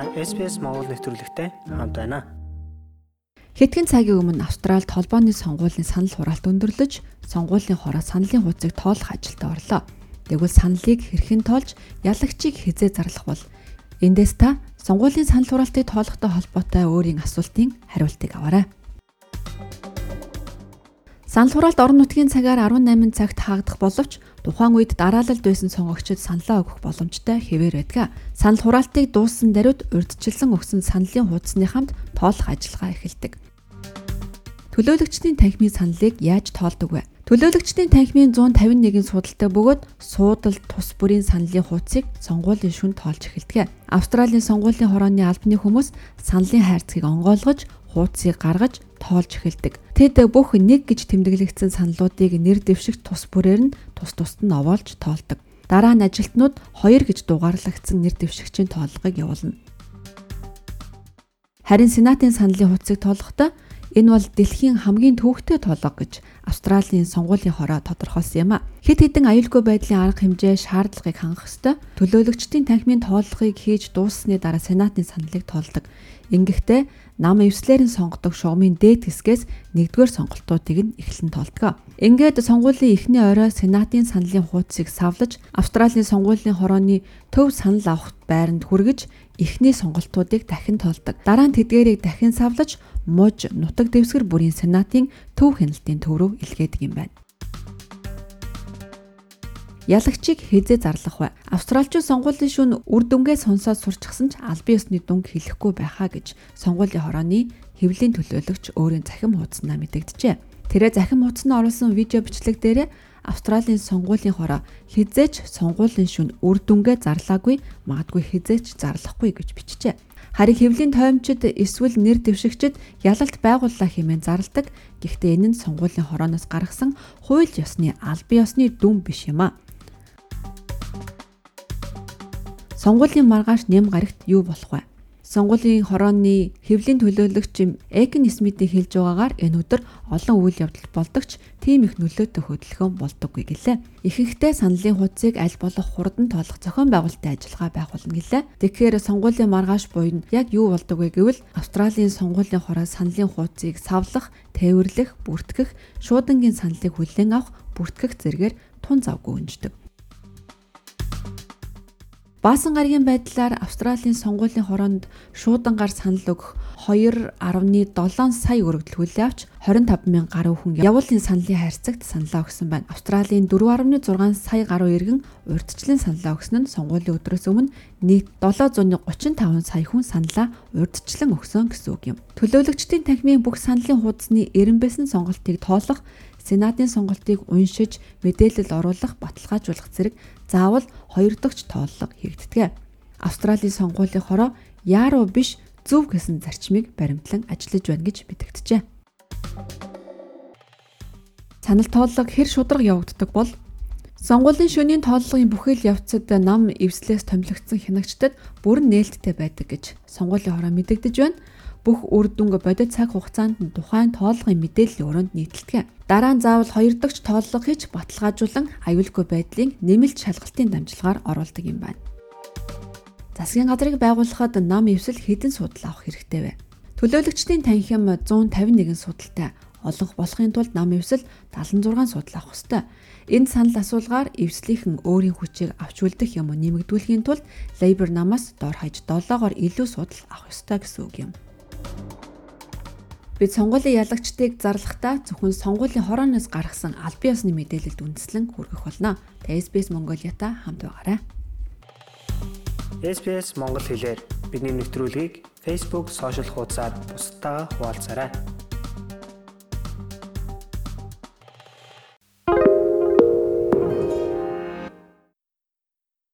Та SPS Монгол нэвтрүүлэгтэй хамт байна. Хэдхэн цагийн өмнө Австралид холбооны сонгуулийн санал хураалт өндөрлөж, сонгуулийн хороо саналын хуудсыг тоолох ажилд орлоо. Тэгвэл саналыг хэрхэн тоолж, ялагчийг хизээ зарлах бол эндээс та сонгуулийн санал хураалтыг тоолохтой холбоотой өөрийн асуултын хариултыг аваарай. Санал хураалт орон нутгийн цагаар 18 цагт хаагдах боловч тухайн үед дараалалд байсан сонгогчид саналаа өгөх боломжтой хэвээр байдаг. Санал хураалтыг дууссан даруйд урьдчилсан өгсөн саналын хуудасны хамт тоолох ажиллагаа эхэлдэг. Төлөөлөгчдийн танхимын саналыг яаж тоолдог вэ? Төлөөлөгчдийн танхимын 151 судалтай бөгөөд суудал тус бүрийн саналын хуудсыг сонгуулийн шүн тоолж эхэлдэг. Австралийн сонгуулийн хорооны албаны хүмүүс саналын хайрцгийг онгойлгож хуудсыг гаргаж тоолж эхэлдэг. Тэд бүх нэг гэж тэмдэглэгдсэн саналуудыг нэр дэвшигт тус бүрээр нь тус тусад нь овоолж тоолдог. Дараа нь ажилтнууд 2 гэж дугаарлагдсан нэр дэвшигчийн тоолгыг явуулна. Харин Сенатын саналын хуудсыг тоолохдоо энэ бол дэлхийн хамгийн төвөгтэй тоолго гэж Австралийн сонгуулийн хороо тодорхойлсон юм а. Хэд хэдэн аюулгүй байдлын арга хэмжээ шаардлагыг хангах ёстой. Төлөөлөгчдийн танхимын тооллогыг хийж дууссаны дараа Сенатын саналыг тоолдог. Ингэхдээ нам эвслэрийн сонгодог шугамын дээд хэсгээс нэгдүгээр сонголтуудыг нь эхлэн тоолдог. Ингээд сонгуулийн эхний орой Сенатын саналын хуудсыг савлаж Австралийн сонгуулийн хорооны төв санал авах байранд хүргэж эхний сонголтуудыг дахин тоолдог. Дараа нь тэдгээрийг дахин савлаж муж нутаг дэвсгэр бүрийн Сенатын төв хяналтын төв рүү илгээдэг юм байна ялагчийг хизээ зарлах вэ? Австралчууд сонгуулийн шүүн үр дүнгээ сонсоод сурчсан ч албан ёсны дүнг хэлэхгүй байхаа гэж сонгуулийн хорооны хэвлийн төлөөлөгч өөрийн захим хуудаснаа мэдэгджээ. Тэрэ захим хуудасанд оруулсан видео бичлэг дээр Австралийн сонгуулийн хороо хизээч сонгуулийн шүн үр дүнгээ зарлаагүй магадгүй хизээч зарлахгүй гэж бичжээ. Харин хэвлийн тоймчид эсвэл нэр дэвшигчид ялалт байгууллаа хэмээн зарладаг. Гэхдээ энэ нь сонгуулийн хорооноос гаргасан хууль ёсны албан ёсны дүн биш юм а. Сонгуулийн маргааш нэм гарагт юу болох вэ? Сонгуулийн хорооны хэвлийн төлөөлөгч Экин Смитийн хэлж байгаагаар энэ өдөр олон үйл явдал болдогч тийм их нөлөөтэй хөдөлгөөн болдоггүй гэлээ. Ихэнхдээ саналын хуудсыг аль болох хурдан тоолох зохион байгуулалтын ажиллагаа байгуулна гэлээ. Тэгэхээр сонгуулийн маргааш буйн яг юу болдог вэ гэвэл Австралийн сонгуулийн хороо саналын хуудсыг савлах, тээвэрлэх, бүртгэх, шуудангийн саналыг хүлээн авах, бүртгэх зэргээр тун завгүй өнждөг. Баасан гарагийн байдлаар Австралийн сонгуулийн хороонд шуудангаар санал өгөх 2.7 сая өргөдөл хүлээ авч 25 мянган гаруй хүн явуулын саналын хайрцагт саналаа өгсөн байна. Австралийн 4.6 сая гаруй иргэн урьдчилан саналаа өгсөн нь сонгуулийн өдрөөс өмнө нийт 735 сая хүн саналаа урьдчилан өгсөн гэсэн үг юм. Төлөөлөгчдийн танхимын бүх саналын хуудасны 90% сонголтыг тоолох Сенатын сонголтыг уншиж мэдээлэл оруулах, баталгаажуулах зэрэг заавал хоёр дахь тооллого хийгддэг. Австралийн сонгуулийн хороо яаруу биш зөв гэсэн зарчмыг баримтлан ажиллаж байна гэж мэдэгджээ. Санал тооллого хэр шударга явагддаг бол Сонгуулийн шөнийн тооллогын бүхэл явцад нам эвслээс томилогдсон хянагчдад бүрэн нээлттэй байдаг гэж сонгуулийн хороо мэдэгдэж байна бүх үр дүнг бодит цаг хугацаанд нь тухайн тоолгын мэдээллийн өрөөнд нийтэлдэг. Дараа нь заавал хоёр дахь тооллого хийж баталгаажуулан аюулгүй байдлын нэмэлт шалгалтын дамжлагаар оруулдаг юм байна. Засгийн газрыг байгуулахад нам эвсэл хэдэн судал авах хэрэгтэй вэ? Төлөөлөгчдийн танхим 151 судалтай олонх болохын тулд нам эвсэл 76 судал авах ёстой. Энэ санал асуулгаар эвслийнхэн өөрийн хүчийг авч үлдэх юм уу нэмэгдүүлэхийн тулд Labor намаас дор хаяж 7-оор илүү судал авах ёстой гэсэн үг юм. Бид сонгуулийн ялагчдыг зарлахдаа зөвхөн сонгуулийн хорооноос гаргасан албан ёсны мэдээлэлд үндэслэн хүргэх болно. Та SBS Mongolia-та хамт байгаарай. SBS Монгол хэлээр бидний нэвтрүүлгийг Facebook сошиал хуудасаар бусдаа хуваалцаарай.